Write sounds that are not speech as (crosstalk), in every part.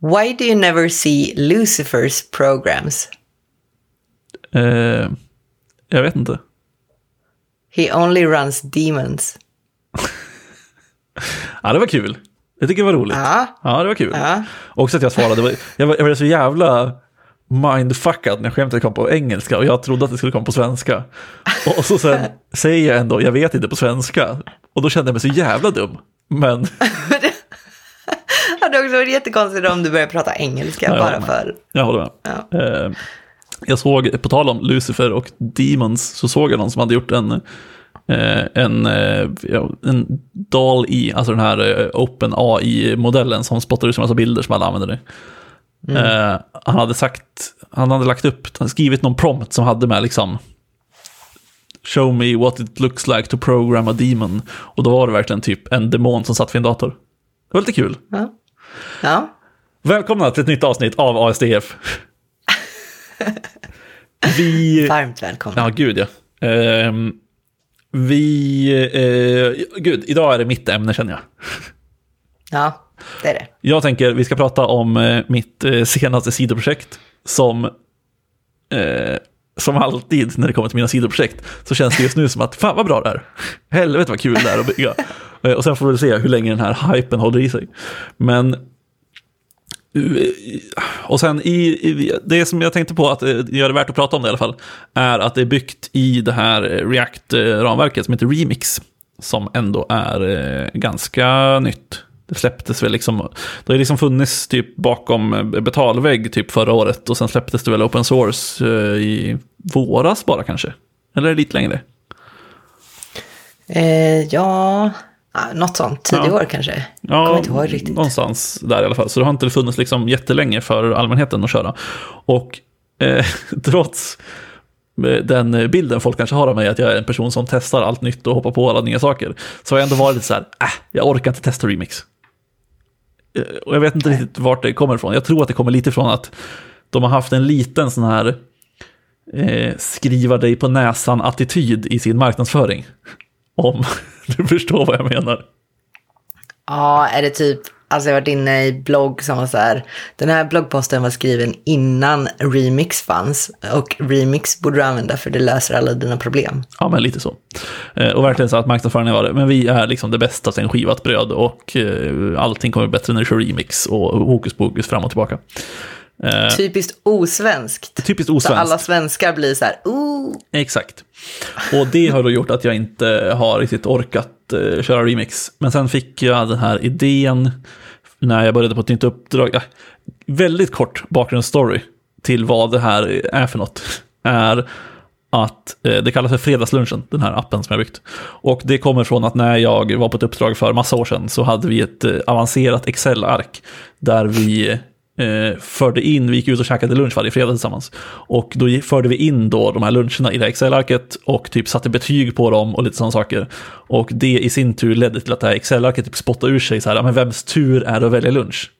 Why do you never see Lucifers programs? Eh, jag vet inte. He only runs demons. (laughs) Ja, det var kul. Jag tycker det var roligt. Ja. Ja, det var kul. Ja. Också att jag svarade, var- jag var, jag var så jävla mindfuckad när skämtet kom på engelska och jag trodde att det skulle komma på svenska. Och så sen (laughs) säger jag ändå, jag vet inte på svenska. Och då kände jag mig så jävla dum. Men (laughs) hade också varit jättekonstigt om du började prata engelska jag bara för... jag håller med. Ja. Eh, jag såg, på tal om Lucifer och Demons, så såg jag någon som hade gjort en, eh, en, eh, en DAL i, alltså den här Open AI-modellen som spottar ut en massa bilder som alla använder det. Eh, han hade sagt, han hade lagt upp, han skrivit någon prompt som hade med liksom Show me what it looks like to program a demon. Och då var det verkligen typ en demon som satt vid en dator. Det var lite kul. Ja. Ja. Välkomna till ett nytt avsnitt av ASDF. (laughs) Vi... Varmt välkommen. Ja, gud ja. Ehm, vi... eh, gud, idag är det mitt ämne känner jag. Ja, det är det. Jag tänker vi ska prata om eh, mitt eh, senaste sidoprojekt som... Eh, som alltid när det kommer till mina sidoprojekt så känns det just nu som att fan vad bra det är. Helvete vad kul det är att bygga. Eh, och sen får vi väl se hur länge den här hypen håller i sig. Men eh, och sen i, i, det som jag tänkte på att eh, gör det värt att prata om det i alla fall, är att det är byggt i det här React-ramverket som heter Remix, som ändå är ganska nytt. Det släpptes väl liksom, det har liksom funnits typ bakom betalvägg typ förra året och sen släpptes det väl open source eh, i våras bara kanske. Eller lite längre? Eh, ja, ja, något sånt. Tio Ja. år kanske. Kommer inte ihåg riktigt. någonstans där i alla fall. Så det har inte funnits liksom jättelänge för allmänheten att köra. Och eh, (laughs) trots eh, den bilden folk kanske har av mig, att jag är en person som testar allt nytt och hoppar på alla nya saker, så har jag ändå varit lite så här, äh, jag orkar inte testa remix. Eh, och jag vet inte riktigt vart det kommer ifrån. Jag tror att det kommer lite ifrån att de har haft en liten sån här eh, skriva dig på näsan-attityd i sin marknadsföring. Om (laughs) du förstår vad jag menar. Ja, är det typ, alltså jag har varit inne i blogg som var så här, den här bloggposten var skriven innan Remix fanns och Remix borde du använda för det löser alla dina problem. Ja, men lite så. Eh, och verkligen så att marknadsföringen var det. Men vi är liksom det bästa sen skivat bröd och eh, allting kommer bättre när du kör remix och hokus pokus fram och tillbaka. Eh, Typiskt osvenskt. Typiskt Så osvenskt. alla svenskar blir så här, ooh, Exakt. Och det har då gjort att jag inte har riktigt orkat eh, köra remix. Men sen fick jag den här idén när jag började på ett nytt uppdrag. Ja, väldigt kort bakgrundsstory till vad det här är för något. Är att eh, det kallas för Fredagslunchen, den här appen som jag byggt. Och det kommer från att när jag var på ett uppdrag för massa år sedan så hade vi ett eh, avancerat Excel-ark där vi eh, förde in, vi gick ut och käkade lunch varje fredag tillsammans. Och då förde vi in då de här luncherna i det här Excel-arket och typ satte betyg på dem och lite sådana saker. Och det i sin tur ledde till att det här Excel-arket typ spottade ur sig så här, men vems tur är det att välja lunch?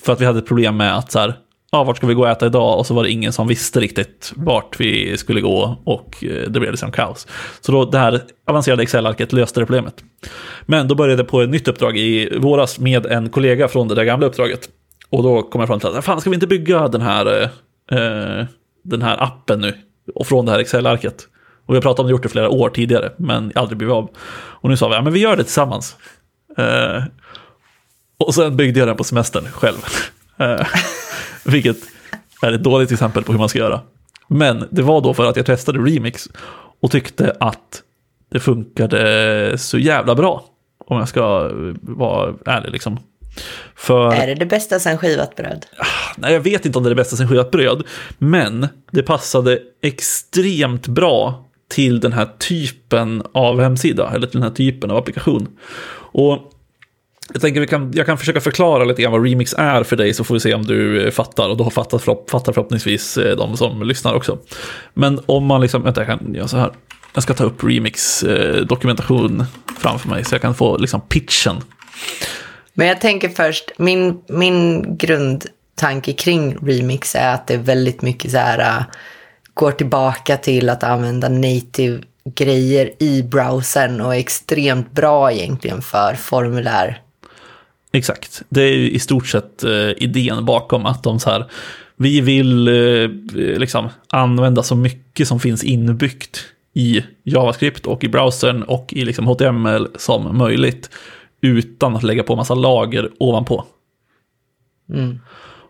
För att vi hade ett problem med att så här, ja, vart ska vi gå och äta idag? Och så var det ingen som visste riktigt vart vi skulle gå och eh, det blev liksom kaos. Så då det här avancerade Excel-arket löste det problemet. Men då började jag på ett nytt uppdrag i våras med en kollega från det där gamla uppdraget. Och då kom jag fram till att, fan ska vi inte bygga den här, eh, eh, den här appen nu? Och från det här Excel-arket. Och vi har pratat om det gjort det flera år tidigare, men aldrig blivit av. Och nu sa vi, ja men vi gör det tillsammans. Eh, och sen byggde jag den på semestern själv. (laughs) Eh, Vilket är ett dåligt exempel på hur man ska göra. Men det var då för att jag testade Remix och tyckte att det funkade så jävla bra. Om jag ska vara ärlig liksom. För, är det det bästa sen skivat bröd? nej, jag vet inte om det är det bästa sen skivat bröd, men det passade extremt bra till den här typen av hemsida, eller till den här typen av applikation. Och jag tänker vi kan, jag kan försöka förklara lite grann vad Remix är för dig så får vi se om du eh, fattar och då har fattat, förhopp- fattar förhoppningsvis eh, de som lyssnar också. Men om man liksom, vänta jag kan göra så här. Jag ska ta upp Remix eh, dokumentation framför mig så jag kan få liksom pitchen. Men jag tänker först, min, min grundtanke kring remix är att det är väldigt mycket så här, äh, går tillbaka till att använda native grejer i browsern och är extremt bra egentligen för formulär. Exakt. Det är ju i stort sett eh, idén bakom att de så här, vi vill eh, liksom använda så mycket som finns inbyggt i JavaScript och i browsern och i liksom HTML som möjligt utan att lägga på massa lager ovanpå. Mm.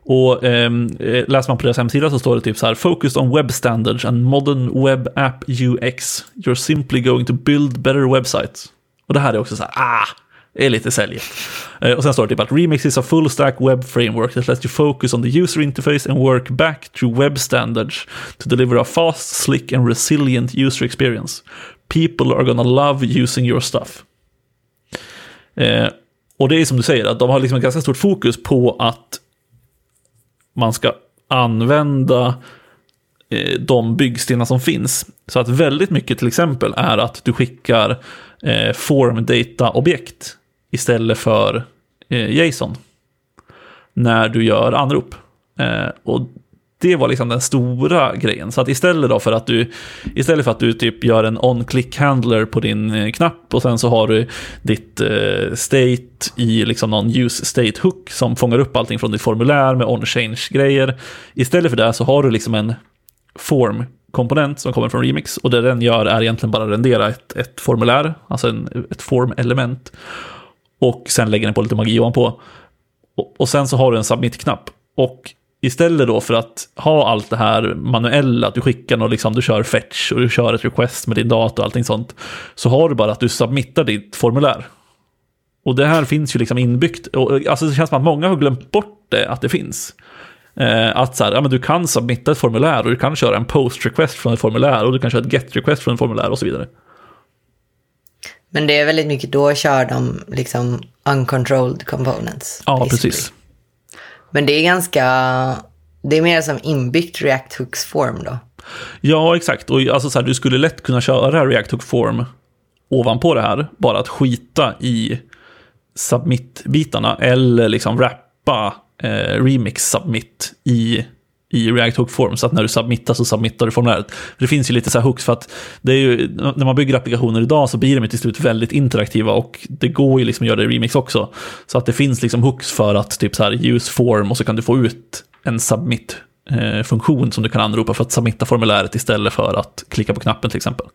Och ehm, eh, läser man på deras hemsida så står det typ så här, Focused on web standards and modern web app UX. You're simply going to build better websites. Och det här är också så här, ah, det är lite säljigt. (laughs) Eh, och sen står det typ att Remix is a full stack web framework that lets you focus on the user interface and work back through web standards to deliver a fast, slick and resilient user experience. People are gonna love using your stuff. Eh, och det är som du säger, att de har liksom ett ganska stort fokus på att man ska använda eh, de byggstenar som finns. Så att väldigt mycket till exempel är att du skickar eh, form data-objekt istället för eh, JSON när du gör anrop. Eh, och det var liksom den stora grejen. Så att istället då för att du, istället för att du typ gör en on-click handler på din eh, knapp och sen så har du ditt eh, state i liksom någon use state hook som fångar upp allting från ditt formulär med on-change-grejer. Istället för det så har du liksom en form komponent som kommer från Remix och det den gör är egentligen bara rendera ett, ett formulär, alltså en, ett form-element. Och sen lägger den på lite magi ovanpå. Och, och sen så har du en submit-knapp. Och istället då för att ha allt det här manuella, att du skickar och liksom, du kör fetch och du kör ett request med din dator och allting sånt, så har du bara att du submittar ditt formulär. Och det här finns ju liksom inbyggt, och alltså det känns som att många har glömt bort det, att det finns. Eh, att så här, ja, men du kan submitta ett formulär och du kan köra en post request från ett formulär och du kan köra ett get request från ett formulär och så vidare. Men det är väldigt mycket, då kör de liksom uncontrolled components. Ja, basically. precis. Men det är ganska, det är mer som inbyggt React Hooks form då. Ja, exakt. Och alltså så här, du skulle lätt kunna köra React Hook Form ovanpå det här. Bara att skita i submit-bitarna eller liksom rappa eh, remix submit i, i React Hook Form. Så att när du submittar så submittar du formuläret. För det finns ju lite så här hooks för att det är ju, när man bygger applikationer idag så blir de till slut väldigt interaktiva och det går ju liksom att göra det i remix också. Så att det finns liksom hooks för att typ så här use form och så kan du få ut en submit eh, funktion som du kan anropa för att submitta formuläret istället för att klicka på knappen till exempel.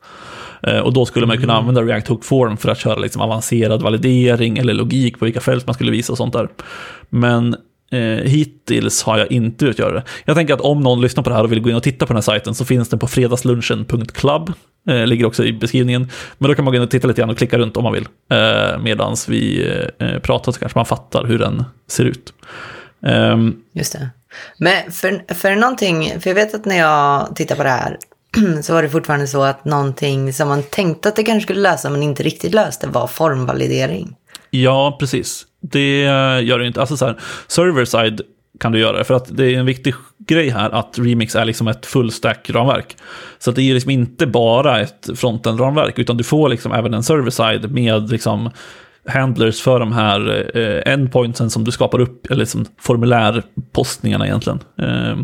Eh, Och då skulle man kunna använda React Hook Form för att köra liksom avancerad validering eller logik på vilka fält man skulle visa och sånt där. Men eh, hittills har jag inte göra det. Jag tänker att om någon lyssnar på det här och vill gå in och titta på den här sajten så finns den på fredagslunchen.club. Eh, ligger också i beskrivningen. Men då kan man gå in och titta lite grann och klicka runt om man vill. Eh, Medan vi eh, pratar så kanske man fattar hur den ser ut. Ehm, Just det. Men för, för någonting, för jag vet att när jag tittar på det här (clears throat) så var det fortfarande så att någonting som man tänkte att det kanske skulle lösa men inte riktigt löste var formvalidering. Ja, precis. Det gör det inte. Alltså så här, server-side kan du göra det, för att det är en viktig grej här att Remix är liksom ett full-stack-ramverk. Så att det är liksom inte bara ett frontend-ramverk, utan du får liksom även en server-side med liksom handlers för de här eh, endpointsen som du skapar upp, eller liksom formulärpostningarna egentligen, eh,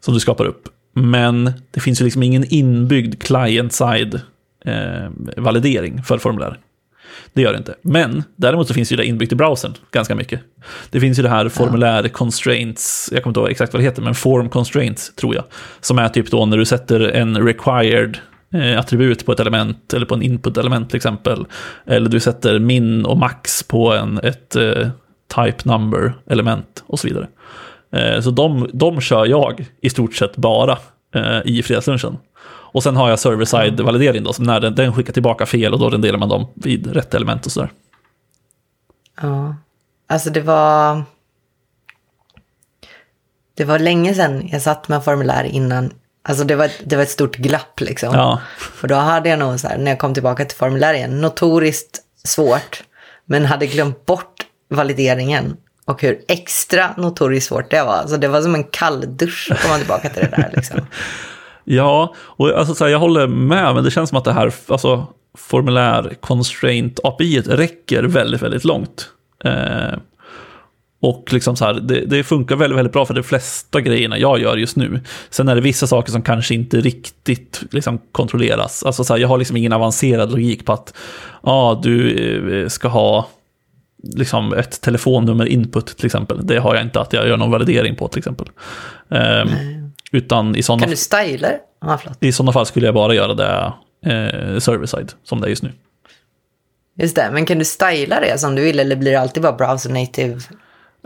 som du skapar upp. Men det finns ju liksom ingen inbyggd client-side eh, validering för formulär. Det gör det inte. Men däremot så finns ju det inbyggt i browsern ganska mycket. Det finns ju det här formulär constraints, jag kommer inte ihåg exakt vad det heter, men form constraints tror jag. Som är typ då när du sätter en required eh, attribut på ett element eller på en input-element till exempel. Eller du sätter min och max på en, ett eh, type number-element och så vidare. Eh, så de, de kör jag i stort sett bara eh, i fredagslunchen. Och sen har jag server-side-validering då, så när den, den skickar tillbaka fel och då renderar man dem vid rätt element och sådär. Ja. Alltså det var... Det var länge sedan jag satt med formulär innan. Alltså det var, det var ett stort glapp liksom. Ja. Och då hade jag nog så här, när jag kom tillbaka till formulär igen, notoriskt svårt. Men hade glömt bort valideringen. Och hur extra notoriskt svårt det var. Alltså det var som en kalldusch att komma tillbaka till det där liksom. (laughs) Ja, och alltså, så här, jag håller med, men det känns som att det här alltså, formulär constraint API räcker väldigt, väldigt långt. Eh, och liksom så här, det, det, funkar väldigt, väldigt bra för de flesta grejerna jag gör just nu. Sen är det vissa saker som kanske inte riktigt liksom, kontrolleras. Alltså så här, jag har liksom ingen avancerad logik på att ah, du eh, ska ha liksom ett telefonnummer input till exempel. Det har jag inte att jag gör någon validering på till exempel. Eh, utan i sådana, Kan du styla det? Förlåt. i sådana fall skulle jag bara göra det eh, server-side, som det är just nu. Just det, men kan du styla det som du vill eller blir det alltid bara browser native?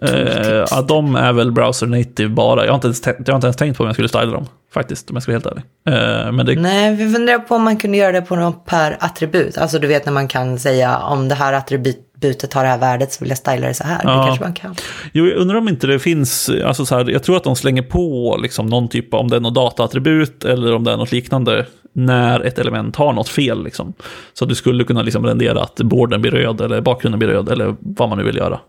Eh, ja, de är väl browser native bara. Jag har, inte ens, tän- jag har inte ens tänkt på om jag skulle styla dem, faktiskt, om jag ska vara helt ärlig. Eh, men det, Nej, vi funderar på om man kunde göra det på någon per attribut. Alltså du vet när man kan säga om det här attributet har det här värdet så vill jag styla det så här. Ja. Det kanske man kan. Jo, jag undrar om inte det finns, alltså så här, jag tror att de slänger på liksom någon typ av, om det är något dataattribut eller om det är något liknande, när ett element har något fel. Liksom. Så du skulle kunna liksom rendera att borden blir röd eller bakgrunden blir röd eller vad man nu vill göra.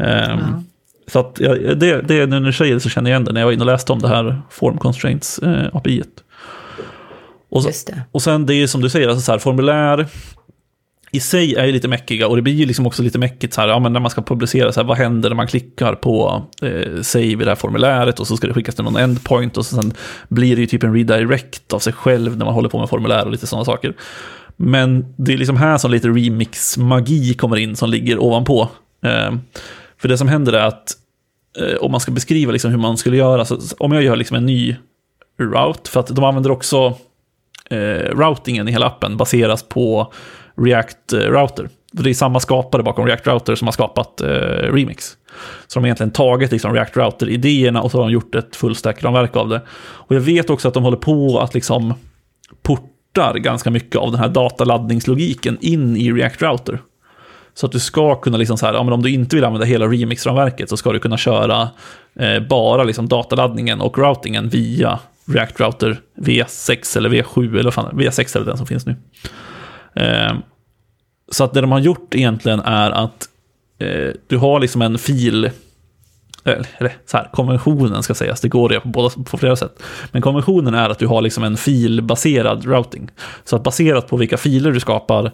Ehm, Så att ja, det, det, nu när du säger det så känner jag igen det när jag var inne och läste om det här Form Constraints eh, API. -et. Och, så, det. och sen det är som du säger, alltså så här, formulär i sig är ju lite mäckiga och det blir ju liksom också lite mäckigt så här, ja men när man ska publicera, så här, vad händer när man klickar på eh, save i det här formuläret och så ska det skickas till någon endpoint och så sen blir det ju typ en redirect av sig själv när man håller på med formulär och lite sådana saker. Men det är liksom här som lite remix-magi kommer in som ligger ovanpå. Eh, för det som händer är att eh, om man ska beskriva liksom hur man skulle göra, så om jag gör liksom en ny route, för att de använder också eh, routingen i hela appen baseras på React eh, Router. För Det är samma skapare bakom React Router som har skapat eh, Remix. Så de har egentligen tagit liksom, React Router-idéerna och så har de gjort ett fullstack-ramverk av det. Och jag vet också att de håller på att liksom portar ganska mycket av den här dataladdningslogiken in i React Router. Så att du ska kunna, liksom så här, ja, men om du inte vill använda hela remix-ramverket så ska du kunna köra eh, bara liksom dataladdningen och routingen via React Router V6 eller V7 eller fan, V6 eller den som finns nu. Eh, så att det de har gjort egentligen är att eh, du har liksom en fil, eller så här, konventionen ska sägas, det går det på, båda, på flera sätt. Men konventionen är att du har liksom en filbaserad routing. Så att baserat på vilka filer du skapar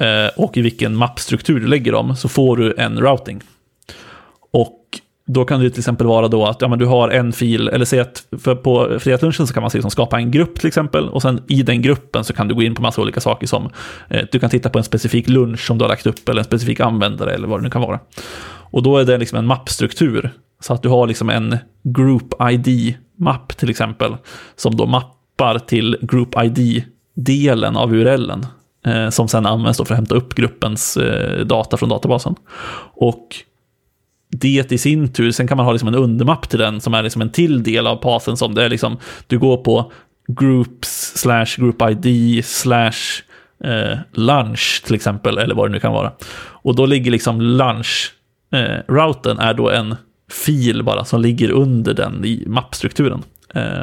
Eh, och i vilken mappstruktur du lägger dem så får du en routing. Och då kan det till exempel vara då att ja, men du har en fil, eller säg att för på fredagslunchen så kan man liksom skapa en grupp till exempel, och sen i den gruppen så kan du gå in på massa olika saker som eh, du kan titta på en specifik lunch som du har lagt upp, eller en specifik användare, eller vad det nu kan vara. Och då är det liksom en mappstruktur, så att du har liksom en group ID-mapp till exempel, som då mappar till group ID-delen av URLen, Eh, som sen används då för att hämta upp gruppens eh, data från databasen. Och det i sin tur, sen kan man ha liksom en undermapp till den som är liksom en till del av passen. som det är liksom, du går på groups slash group ID slash eh, lunch till exempel, eller vad det nu kan vara. Och då ligger liksom lunch-routen är då en fil bara som ligger under den i mappstrukturen.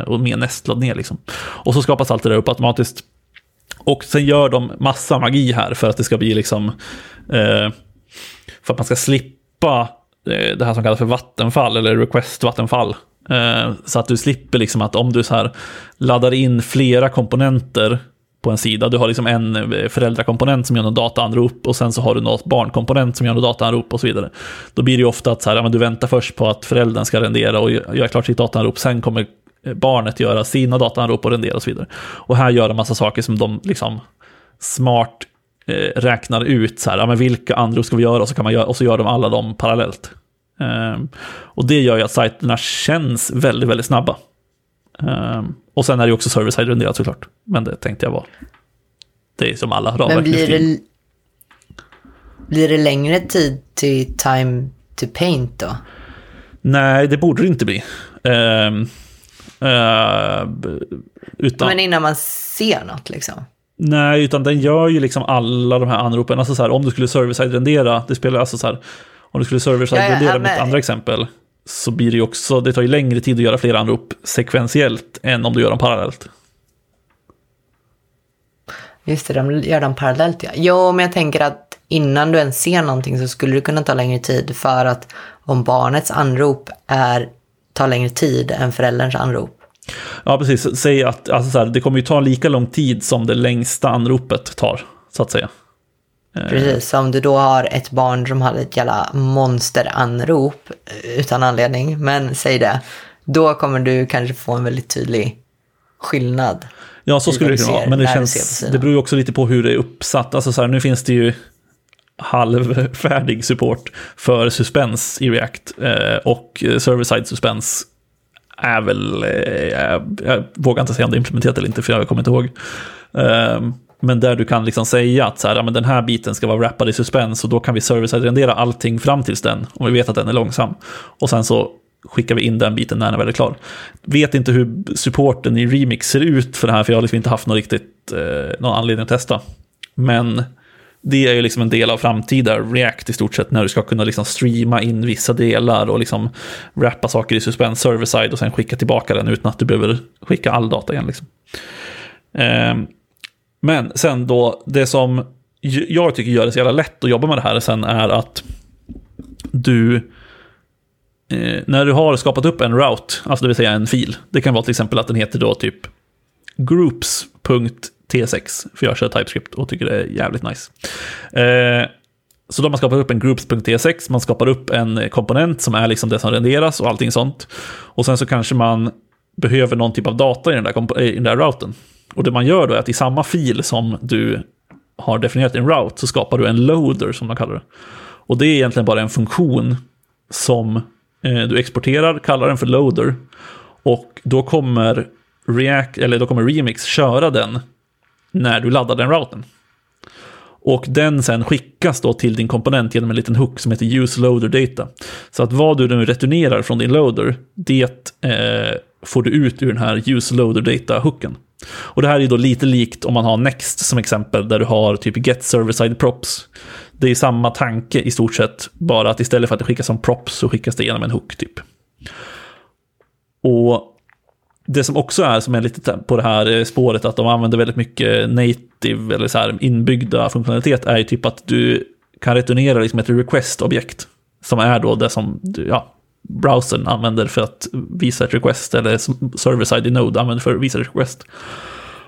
Och mer nästlad ner liksom. Och så skapas allt det där upp automatiskt. Och sen gör de massa magi här för att det ska bli liksom, eh, för att man ska slippa eh, det här som kallas för vattenfall eller request-vattenfall. Eh, Så att du slipper liksom att om du så här laddar in flera komponenter på en sida, du har liksom en eh, föräldrakomponent som gör något dataanrop och sen så har du något barnkomponent som gör något dataanrop och så vidare. Då blir det ju ofta att så här, ja, men du väntar först på att föräldern ska rendera och göra klart sitt dataanrop, sen kommer barnet göra sina dataanrop och rendera och så vidare. Och här gör de massa saker som de liksom smart eh, räknar ut så här, ja, men vilka anrop ska vi göra och så, kan man göra, och så gör de alla dem parallellt. Ehm, och det gör ju att sajterna känns väldigt, väldigt snabba. Ehm, och sen är det ju också server-side renderat såklart. Men det tänkte jag var. Det är som alla ramverk Men blir det, blir det längre tid till time to paint då? Nej, det borde det inte bli. Eh, b- utan, Men innan man ser något liksom. Nej, utan den gör ju liksom alla de här anropen. Alltså så här, om du skulle server-side rendera, det spelar alltså så här, om du skulle server-side Ja, ja, mitt andra exempel, så blir det ju också, det tar ju längre tid att göra flera anrop sekventiellt än om du gör dem parallellt. Just det, de gör dem parallellt ja. Jo, men jag tänker att innan du ens ser någonting så skulle det kunna ta längre tid för att om barnets anrop är, tar längre tid än förälderns anrop. Ja, precis. Säg att alltså så här, det kommer ju ta lika lång tid som det längsta anropet tar, så att säga. Precis, så om du då har ett barn som har ett jävla monsteranrop eh, utan anledning, men säg det, då kommer du kanske få en väldigt tydlig skillnad. Ja, så skulle det kunna vara. Men det, känns, det beror ju också lite på hur det är uppsatt. Alltså så här, nu finns det ju halvfärdig (laughs) support för suspens i React. Eh, och server-side suspens är väl, eh, jag, jag vågar inte säga om det är implementerat eller inte, för jag kommer inte ihåg. Ehm, men där du kan liksom säga att så här, ja, men den här biten ska vara wrappad i suspens och då kan vi service side-rendera allting fram tills den, om vi vet att den är långsam. Och sen så skickar vi in den biten när den är väldigt klar. Vet inte hur supporten i Remix ser ut för det här, för jag har liksom inte haft någon, riktigt, eh, någon anledning att testa. Men det är ju liksom en del av framtida React i stort sett, när du ska kunna liksom streama in vissa delar och liksom rappa saker i suspens server-side och sen skicka tillbaka den utan att du behöver skicka all data igen. Liksom. Eh, men sen då, det som jag tycker gör det så jävla lätt att jobba med det här sen är att du, eh, när du har skapat upp en route, alltså det vill säga en fil, det kan vara till exempel att den heter då typ groups. T6, för jag kör TypeScript och tycker det är jävligt nice. Eh, så då har man skapat upp en groups.t6, man skapar upp en komponent som är liksom det som renderas och allting sånt. Och sen så kanske man behöver någon typ av data i den där, i den där routen. Och det man gör då är att i samma fil som du har definierat en route så skapar du en loader som man kallar det. Och det är egentligen bara en funktion som eh, du exporterar, kallar den för loader. Och då kommer, React, eller då kommer Remix köra den när du laddar den routern. Och den sen skickas då till din komponent genom en liten hook som heter use loader data. Så att vad du nu returnerar från din loader, det eh, får du ut ur den här use loader data-hooken. Och det här är då lite likt om man har Next som exempel, där du har typ get server-side props. Det är samma tanke i stort sett, bara att istället för att det skickas som props så skickas det genom en hook typ. Och det som också är, som är lite på det här eh, spåret, att de använder väldigt mycket native eller så här inbyggda funktionalitet, är ju typ att du kan returnera liksom ett request-objekt. Som är då det som, ja, browsern använder för att visa ett request, eller server-side i Node använder för att visa ett request.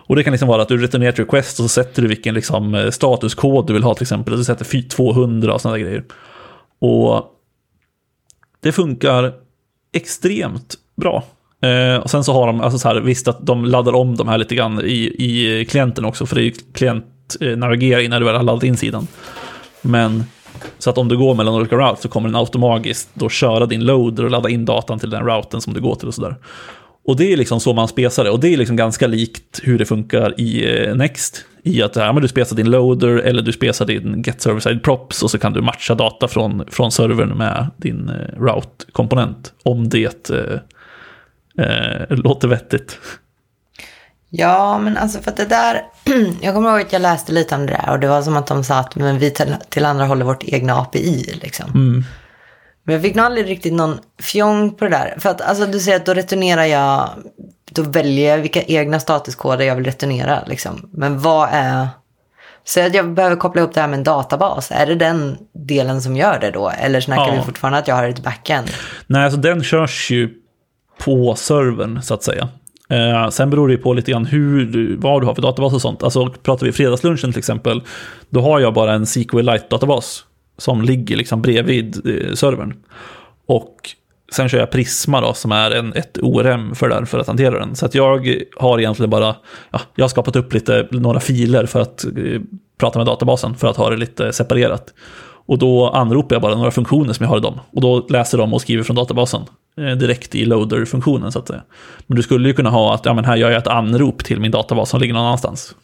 Och det kan liksom vara att du returnerar ett request och så sätter du vilken liksom eh, statuskod du vill ha till exempel. Du sätter 200 och sådana grejer. Och det funkar extremt bra. Eh, och sen så har de, alltså så här, visst att de laddar om de här lite grann i, i klienten också, för det är ju klientnavigering eh, när du väl har laddat in sidan. Men så att om du går mellan olika routes så kommer den automatiskt då köra din loader och ladda in datan till den routen som du går till och sådär. Och det är liksom så man spesar det. Och det är liksom ganska likt hur det funkar i eh, Next. I att ja, men du spesar din loader eller du spesar din get server side props och så kan du matcha data från, från servern med din eh, route-komponent. Om det eh, eh, låter vettigt. Ja, men alltså för att det där, (clears throat) jag kommer ihåg att jag läste lite om det där och det var som att de sa att men vi tillhandahåller vårt egna API liksom. Mm. Men jag fick nog aldrig riktigt någon fjong på det där. För att alltså du säger att då returnerar jag, då väljer jag vilka egna statuskoder jag vill returnera liksom. Men vad är, så att jag behöver koppla ihop det här med en databas. Är det den delen som gör det då? Eller snackar ja. vi fortfarande att jag har ett backend? Nej, alltså den körs ju på servern så att säga. Eh, sen beror det ju på lite grann hur, vad du har för databas och sånt. Alltså pratar vi fredagslunchen till exempel, då har jag bara en SQLite-databas som ligger liksom bredvid eh, servern. Och sen kör jag Prisma då, som är en, ett ORM för, där, för att hantera den. Så att jag har egentligen bara, ja, jag har skapat upp lite, några filer för att eh, prata med databasen, för att ha det lite separerat. Och då anropar jag bara några funktioner som jag har i dem. Och då läser de och skriver från databasen. Eh, direkt i loader-funktionen så att säga. Men du skulle ju kunna ha att, ja men här gör jag ett anrop till min databas som ligger någon annanstans.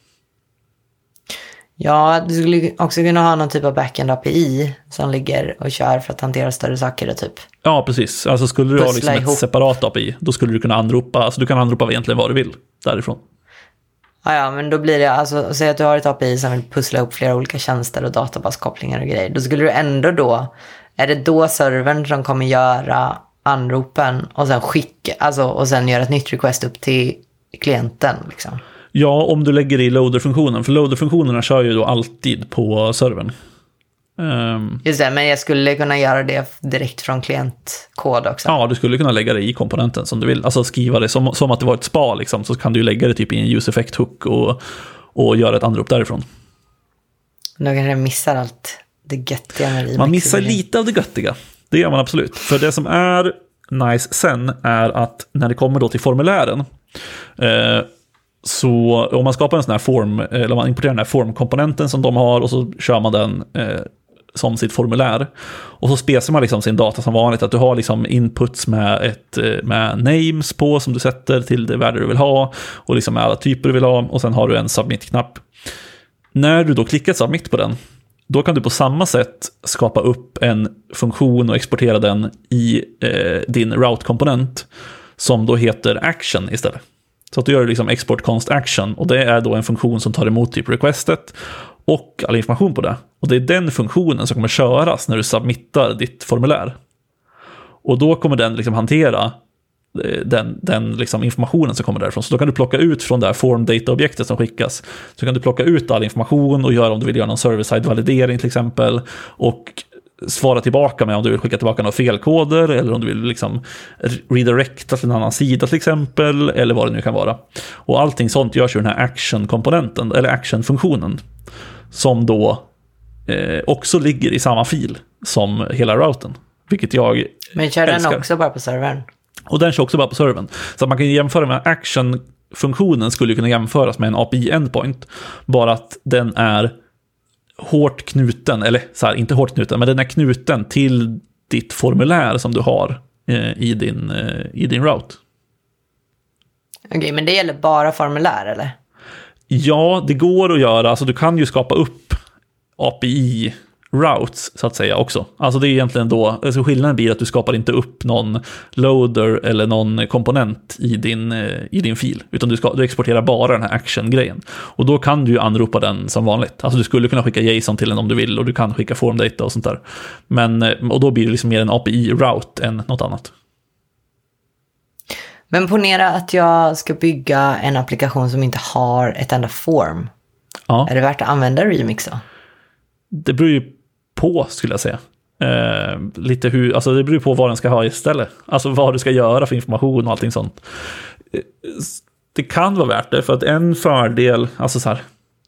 Ja, du skulle också kunna ha någon typ av backend API som ligger och kör för att hantera större saker typ. Ja, precis. Alltså skulle du Pussla ha liksom ett separat API, då skulle du kunna anropa, alltså du kan anropa egentligen vad du vill därifrån. Ja, ja, men då blir det, alltså säg att du har ett API som vill pussla ihop flera olika tjänster och databaskopplingar och grejer. Då skulle du ändå då, är det då servern som kommer göra anropen och sen skicka, alltså och sen göra ett nytt request upp till klienten liksom. Ja, om du lägger i loader-funktionen, för loader-funktionerna kör ju då alltid på servern. Um, Just det, men jag skulle kunna göra det direkt från klientkod också. Ja, du skulle kunna lägga det i komponenten som du vill. Alltså skriva det som, som att det var ett spa, liksom, så kan du lägga det typ i en use effect hook och, och göra ett anrop därifrån. Då kanske jag missar allt det göttiga med Man missar lite av det göttiga. Det gör man absolut. För det som är nice sen är att när det kommer då till formulären, eh, så om man skapar en sån här form, eh, eller man importerar den här formkomponenten som de har och så kör man den eh, som sitt formulär. Och så spesar man liksom sin data som vanligt, att du har liksom inputs med, ett, eh, med names på som du sätter till det värde du vill ha och liksom med alla typer du vill ha och sen har du en submit-knapp. När du då klickar submit på den, då kan du på samma sätt skapa upp en funktion och exportera den i eh, din route-komponent som då heter action istället. Så att du gör liksom export const action och det är då en funktion som tar emot typ requestet och all information på det. Och det är den funktionen som kommer köras när du submittar ditt formulär. Och då kommer den liksom hantera den, den liksom informationen som kommer därifrån. Så då kan du plocka ut från det här form data-objektet som skickas. Så kan du plocka ut all information och göra om du vill göra någon server-side validering till exempel. Och svara tillbaka med om du vill skicka tillbaka några felkoder eller om du vill liksom redirecta till en annan sida till exempel eller vad det nu kan vara. Och allting sånt görs ju den här action-komponenten eller action-funktionen som då eh, också ligger i samma fil som hela routern. Vilket jag Men kör älskar. den också bara på servern? Och den kör också bara på servern. Så att man kan jämföra med action-funktionen skulle kunna jämföras med en API-endpoint. Bara att den är hårt knuten, eller så här, inte hårt knuten, men den är knuten till ditt formulär som du har eh, i, din, eh, i din route. Okej, men det gäller bara formulär eller? Ja, det går att göra, alltså du kan ju skapa upp API routes så att säga också. Alltså det är egentligen då, alltså skillnaden blir att du skapar inte upp någon loader eller någon komponent i din, eh, i din fil, utan du, ska, du exporterar bara den här action-grejen. Och då kan du ju anropa den som vanligt. Alltså du skulle kunna skicka JSON till den om du vill och du kan skicka formdata och sånt där. Men, eh, och då blir det liksom mer en API-route än något annat. Men ponera att jag ska bygga en applikation som inte har ett enda form. Ja. Är det värt att använda Remix då? Det beror ju på, skulle jag säga. Eh, lite hur, alltså det beror på vad den ska ha istället. Alltså vad du ska göra för information och allting sånt. Eh, det kan vara värt det, för att en fördel, alltså så här,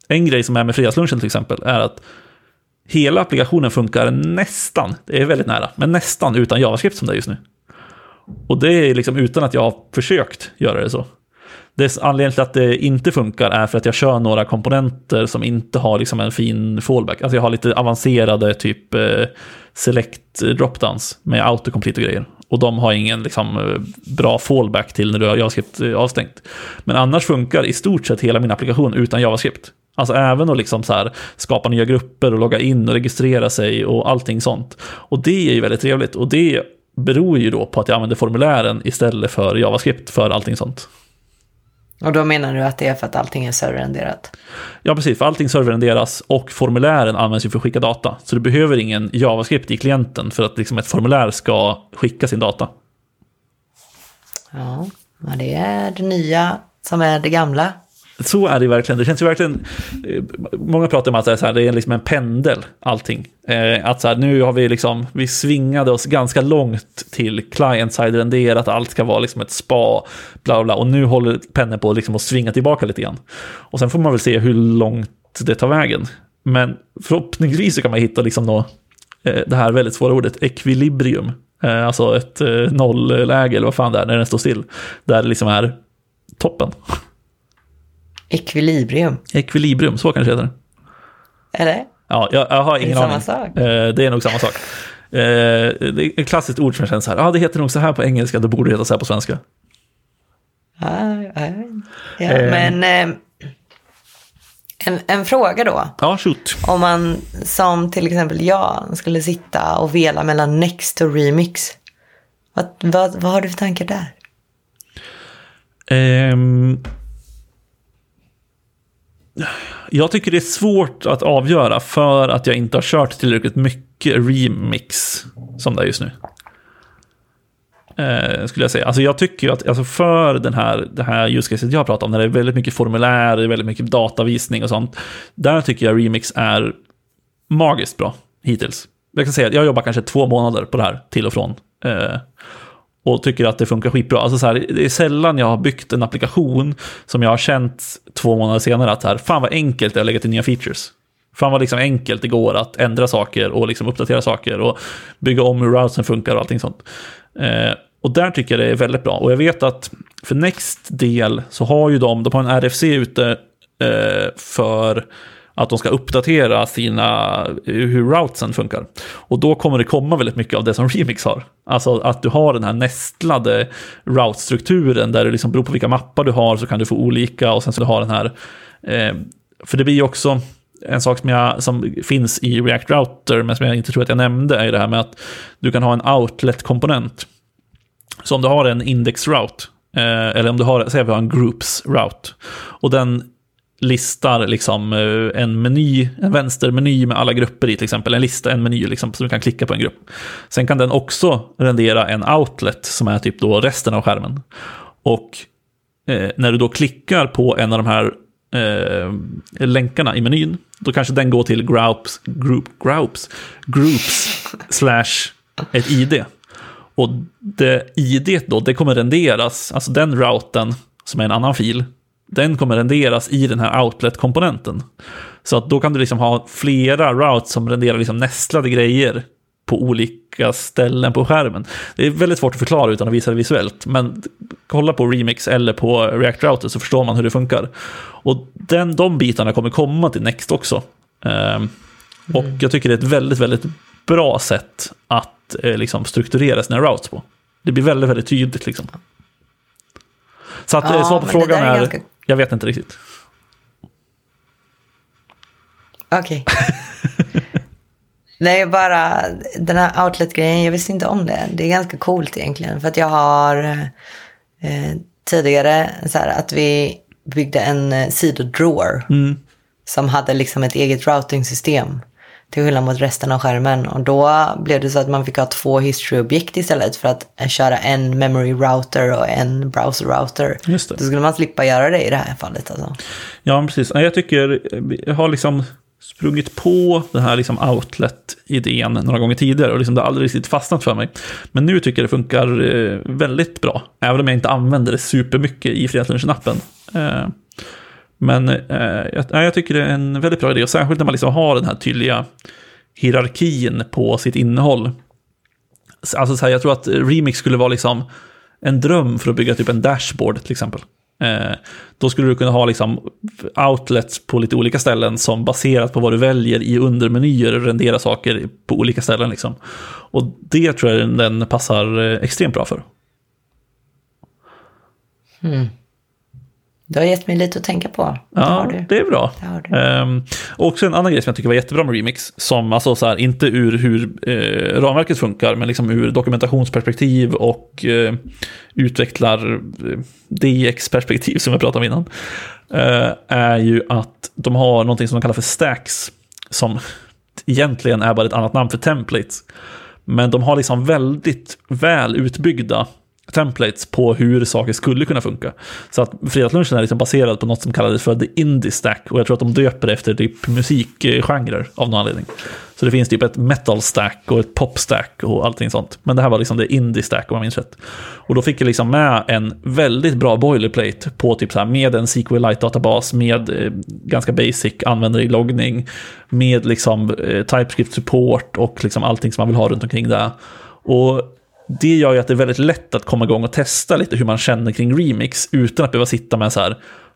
en grej som är med fredagslunchen till exempel, är att hela applikationen funkar nästan, det är väldigt nära, men nästan utan JavaScript som det är just nu. Och det är liksom utan att jag har försökt göra det så. Det anledningen till att det inte funkar är för att jag kör några komponenter som inte har liksom en fin fallback. Alltså jag har lite avancerade typ eh, select dropdowns med autocomplete och grejer. Och de har ingen liksom, eh, bra fallback till när du har JavaScript eh, avstängt. Men annars funkar i stort sett hela min applikation utan JavaScript. Alltså även att liksom så här skapa nya grupper och logga in och registrera sig och allting sånt. Och det är ju väldigt trevligt. Och det beror ju då på att jag använder formulären istället för JavaScript för allting sånt. Och då menar du att det är för att allting är serverrenderat? Ja, precis. För allting serverrenderas och formulären används ju för att skicka data. Så du behöver ingen JavaScript i klienten för att liksom ett formulär ska skicka sin data. Ja, men det är det nya som är det gamla. Så är det verkligen. Det känns ju verkligen... Eh, många pratar om att det är, det är liksom en pendel, allting. Eh, att så här, nu har vi liksom... Vi svingade oss ganska långt till client-side renderat, allt ska vara liksom ett spa, bla bla. Och nu håller pendeln på liksom att svinga tillbaka lite grann. Och sen får man väl se hur långt det tar vägen. Men förhoppningsvis så kan man hitta liksom då, eh, det här väldigt svåra ordet, ekvilibrium. Alltså ett nollläge eller vad fan det är, när den står still. Där det liksom är toppen. Ekvilibrium. Ekvilibrium, så kanske det heter. Eller? Ja, jag, jag har Är det ingen samma aning. sak? Eh, det är nog samma sak. Eh, det är ett klassiskt ord som känner så här, ja det heter nog så här på engelska, då borde det heta så här på svenska. Ja, ja. Eh. Men en, en fråga då. Ja, shoot. Om man som till exempel jag skulle sitta och vela mellan Next och Remix. Vad, vad, vad har du för tankar där? Ehm, jag tycker det är svårt att avgöra för att jag inte har kört tillräckligt mycket remix som det är just nu. Eh, skulle jag säga. Alltså jag tycker ju att alltså för den här, det här use jag pratar om, när det är väldigt mycket formulär, det är väldigt mycket datavisning och sånt. Där tycker jag remix är magiskt bra hittills. Jag kan säga att jag jobbar kanske två månader på det här till och från. Eh, och tycker att det funkar skitbra. Alltså så här, det är sällan jag har byggt en applikation som jag har känt två månader senare att här, fan vad enkelt det är att lägga till nya features. Fan vad liksom enkelt det går att ändra saker och liksom uppdatera saker och bygga om hur routern funkar och allting sånt. Eh, och där tycker jag det är väldigt bra. Och jag vet att för Next del så har ju de, de har en RFC ute eh, för att de ska uppdatera sina, hur routesen funkar. Och då kommer det komma väldigt mycket av det som Remix har. Alltså att du har den här nästlade route-strukturen där det liksom beror på vilka mappar du har så kan du få olika och sen så du har den här, eh, för det blir ju också, en sak som, jag, som finns i React Router, men som jag inte tror att jag nämnde, är det här med att du kan ha en outlet-komponent. Så om du har en index-route, eh, eller om du har, säg att vi har en groups-route, och den listar liksom eh, en meny, en vänstermeny med alla grupper i till exempel. En lista, en meny liksom, så du kan klicka på en grupp. Sen kan den också rendera en outlet som är typ då resten av skärmen. Och eh, när du då klickar på en av de här eh, länkarna i menyn, då kanske den går till groups, group, groups, groups (laughs) slash ett ID. Och det ID då, det kommer renderas, alltså den routen som är en annan fil, den kommer renderas i den här outlet-komponenten. Så att då kan du liksom ha flera routes som renderar liksom nästlade grejer på olika ställen på skärmen. Det är väldigt svårt att förklara utan att visa det visuellt, men kolla på Remix eller på React Router så förstår man hur det funkar. Och den, de bitarna kommer komma till Next också. Um, och mm. jag tycker det är ett väldigt, väldigt bra sätt att eh, liksom strukturera sina routes på. Det blir väldigt, väldigt tydligt liksom. Så att ja, svar på frågan är, är ganska... jag vet inte riktigt. Okej. Okay. (laughs) Nej, bara den här outlet-grejen, jag visste inte om det. Det är ganska coolt egentligen. För att jag har eh, tidigare så här, att vi byggde en eh, sidodrawer. Mm. Som hade liksom ett eget routing-system. Till skillnad mot resten av skärmen. Och då blev det så att man fick ha två history-objekt istället för att eh, köra en memory router och en browser router. Just det. Då skulle man slippa göra det i det här fallet. Alltså. Ja, precis. Jag tycker, jag har liksom sprungit på den här liksom outlet-idén några gånger tidigare och liksom det har aldrig riktigt fastnat för mig. Men nu tycker jag det funkar eh, väldigt bra, även om jag inte använder det supermycket i Fredagslunchen-appen. Men eh, jag, jag, tycker det är en väldigt bra idé, och särskilt när man liksom har den här tydliga hierarkin på sitt innehåll. Alltså så här, jag tror att Remix skulle vara liksom en dröm för att bygga typ en dashboard till exempel. Eh, då skulle du kunna ha liksom outlets på lite olika ställen som baserat på vad du väljer i undermenyer rendera saker på olika ställen. Liksom. Och det tror jag den passar eh, extremt bra för. Mm. Du har gett mig lite att tänka på. Det ja, det är bra. Det um, också en annan grej som jag tycker var jättebra med Remix, som alltså så här, inte ur hur eh, ramverket funkar, men liksom ur dokumentationsperspektiv och eh, utvecklar eh, DX-perspektiv som jag pratade om innan, eh, är ju att de har någonting som de kallar för stacks, som egentligen är bara ett annat namn för templates. Men de har liksom väldigt väl utbyggda templates på hur saker skulle kunna funka. Så att fredagslunchen är liksom baserad på något som kallades för the indie stack och jag tror att de döper det efter typ musikgenrer av någon anledning. Så det finns typ ett metal stack och ett pop stack och allting sånt. Men det här var liksom det indie stack om jag minns rätt. Och då fick jag liksom med en väldigt bra boilerplate på typ så här med en SQLite-databas med eh, ganska basic användarinloggning med liksom eh, TypeScript support och liksom allting som man vill ha runt omkring det. Och det gör ju att det är väldigt lätt att komma igång och testa lite hur man känner kring remix utan att behöva sitta med så här,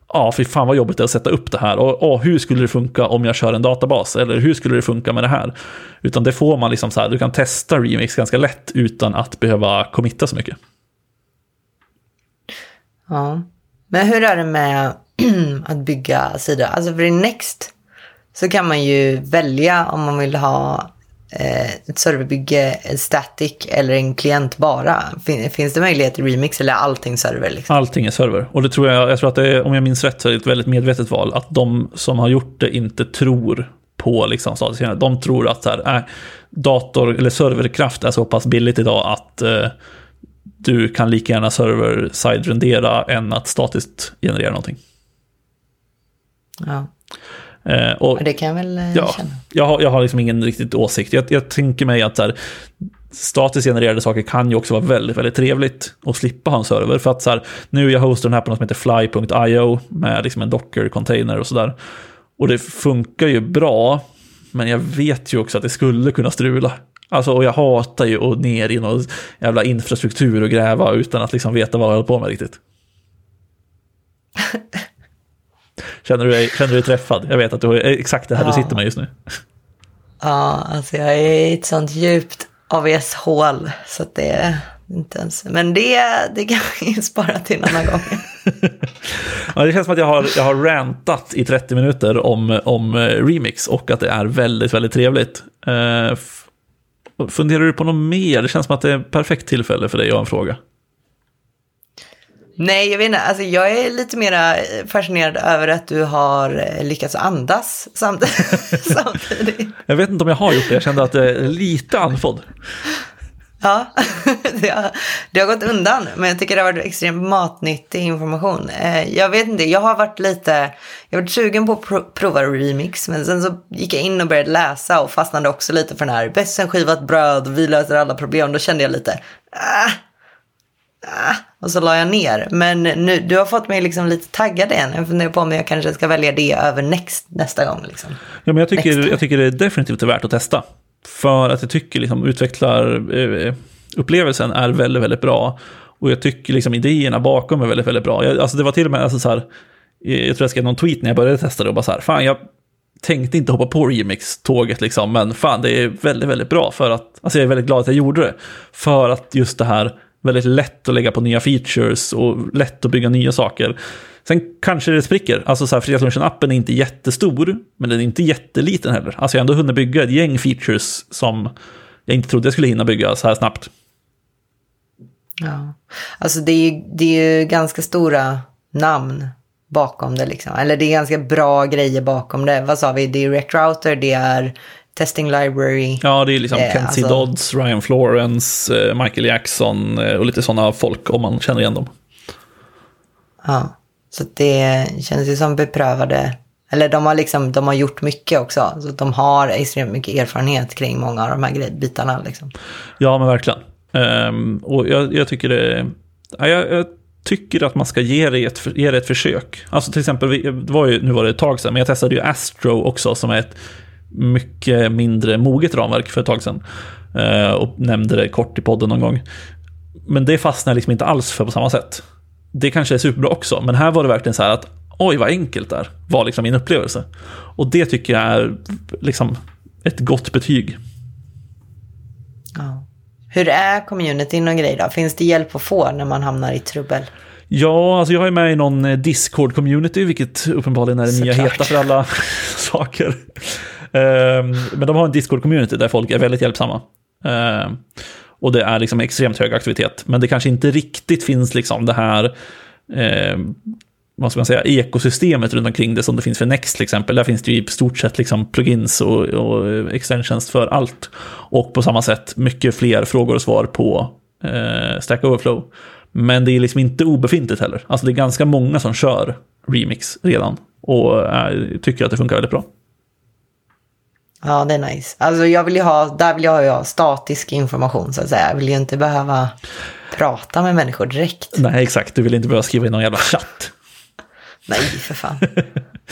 ja, ah, fy fan vad jobbigt det är att sätta upp det här. Och ah, hur skulle det funka om jag kör en databas? Eller hur skulle det funka med det här? Utan det får man liksom så här, du kan testa remix ganska lätt utan att behöva committa så mycket. Ja, men hur är det med (clears throat) att bygga sidor? Alltså för i Next så kan man ju välja om man vill ha ett serverbygge, en static eller en klient bara? Finns det möjlighet till remix eller är allting server? Liksom? Allting är server. Och det tror jag, jag tror att det är, om jag minns rätt, så är det ett väldigt medvetet val. Att de som har gjort det inte tror på liksom statisk De tror att så här, äh, dator eller serverkraft är så pass billigt idag att eh, du kan lika gärna server-side rendera än att statiskt generera någonting. Ja. Eh, och, det kan jag väl eh, ja, känna. Jag har, jag har liksom ingen riktigt åsikt. Jag, jag tänker mig att så här, statiskt genererade saker kan ju också vara väldigt, väldigt trevligt att slippa ha en server. För att så här, nu jag hostar den här på något som heter fly.io med liksom en docker-container och sådär. Och det funkar ju bra, men jag vet ju också att det skulle kunna strula. Alltså, och jag hatar ju att ner i någon jävla infrastruktur och gräva utan att liksom veta vad jag håller på med riktigt. (laughs) Känner du dig, känner du dig träffad? Jag vet att du har exakt det här Ja. du sitter med just nu. Ja, alltså jag är i ett sånt djupt AVS-hål så att det är inte ens... Men det, det kan vi spara till en annan gång. (laughs) Ja, det känns som att jag har, jag har rantat i 30 minuter om, om eh, remix och att det är väldigt, väldigt trevligt. F- funderar du på något mer? Det känns som att det är ett perfekt tillfälle för dig att ha en fråga. Nej, jag vet inte. Alltså, jag är lite mer fascinerad över att du har eh, lyckats andas samt (laughs) samtidigt. Jag vet inte om jag har gjort det, jag kände att det är lite andfådd. Ja, (laughs) det har, det har gått undan, men jag tycker det har varit extremt matnyttig information. Eh, Jag vet inte, jag har varit lite, jag har varit sugen på att pro- prova remix, men sen så gick jag in och började läsa och fastnade också lite för den här bäst sen skivat bröd, vi löser alla problem. Då kände jag lite, ah, ah, och så la jag ner. Men nu, du har fått mig liksom lite taggad igen. Jag funderar på om jag kanske ska välja det över Next nästa gång. Liksom. Ja, men jag, tycker, Next. jag tycker det är definitivt är värt att testa. För att jag tycker liksom utvecklar eh, upplevelsen är väldigt, väldigt bra. Och jag tycker liksom idéerna bakom är väldigt, väldigt bra. Jag, alltså det var till och med alltså så här, eh, jag tror jag skrev någon tweet när jag började testa det och bara så här, fan jag tänkte inte hoppa på remix-tåget liksom, men fan det är väldigt, väldigt bra för att, alltså jag är väldigt glad att jag gjorde det. För att just det här, väldigt lätt att lägga på nya features och lätt att bygga nya saker. Sen kanske det spricker. Alltså så här, Fredagslunchen-appen är inte jättestor, men den är inte jätteliten heller. Alltså jag har ändå hunnit bygga ett gäng features som jag inte trodde jag skulle hinna bygga så här snabbt. Ja. Alltså det är, ju, det är ju ganska stora namn bakom det liksom. Eller det är ganska bra grejer bakom det. Vad sa vi? Det är RecRouter, det är Testing Library. Ja, det är liksom Eh, Kenzie alltså- Dodds, Ryan Florence, eh, Michael Jackson eh, och lite sådana folk om man känner igen dem. Ja. Så det känns ju som beprövade. Eller de har liksom, de har gjort mycket också. Så de har extremt mycket erfarenhet kring många av de här bitarna liksom. Ja, men verkligen. Ehm, och jag, jag tycker det... Ja, jag, jag tycker att man ska ge det, ett, ge det ett försök. Alltså till exempel, det var ju, nu var det ett tag sedan, men jag testade ju Astro också som är ett mycket mindre moget ramverk för ett tag sedan. Eh, och nämnde det kort i podden någon gång. Men det fastnar liksom inte alls för på samma sätt. Det kanske är superbra också, men här var det verkligen så här att oj vad enkelt det är, var liksom min upplevelse. Och det tycker jag är liksom ett gott betyg. Ja. Hur är communityn och grejer då? Finns det hjälp att få när man hamnar i trubbel? Ja, alltså jag är med i någon Discord-community, vilket uppenbarligen är det nya heta för alla (laughs) saker. Ehm, men de har en Discord-community där folk är väldigt hjälpsamma. Ehm, och det är liksom extremt hög aktivitet. Men det kanske inte riktigt finns liksom det här ehm, vad ska man säga, ekosystemet runt omkring det som det finns för Next till exempel. Där finns det ju i stort sett liksom plugins och, och extensions för allt. Och på samma sätt mycket fler frågor och svar på eh, Stack Overflow. Men det är liksom inte obefintligt heller. Alltså det är ganska många som kör Remix redan. Och eh, tycker att det funkar väldigt bra. Ja, det är nice. Alltså jag vill ha, där vill jag ha statisk information så att säga. Jag vill ju inte behöva prata med människor direkt. Nej, exakt. Du vill inte behöva skriva i någon jävla chatt. Nej, för fan. (laughs)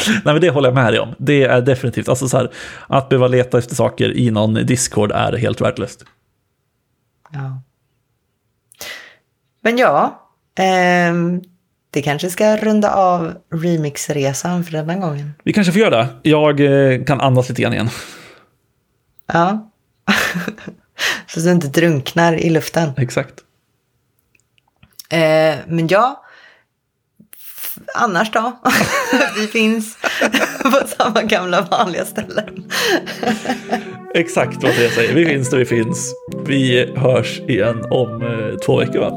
Nej, men det håller jag med dig om. Det är definitivt, alltså så här, att behöva leta efter saker i någon Discord är helt värdelöst. Ja. Men ja, ehm, det kanske ska runda av remixresan för denna gången. Vi kanske får göra det. Jag eh, kan andas lite grann igen. Ja. (laughs) så att du inte drunknar i luften. Exakt. Eh, men ja, annars då? (laughs) Vi finns på samma gamla vanliga ställen. (laughs) Exakt vad jag säger. Vi finns där vi finns. Vi hörs igen om eh, två veckor va?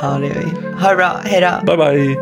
Ja, det gör vi. Ha det bra. Hej då. Bye bye.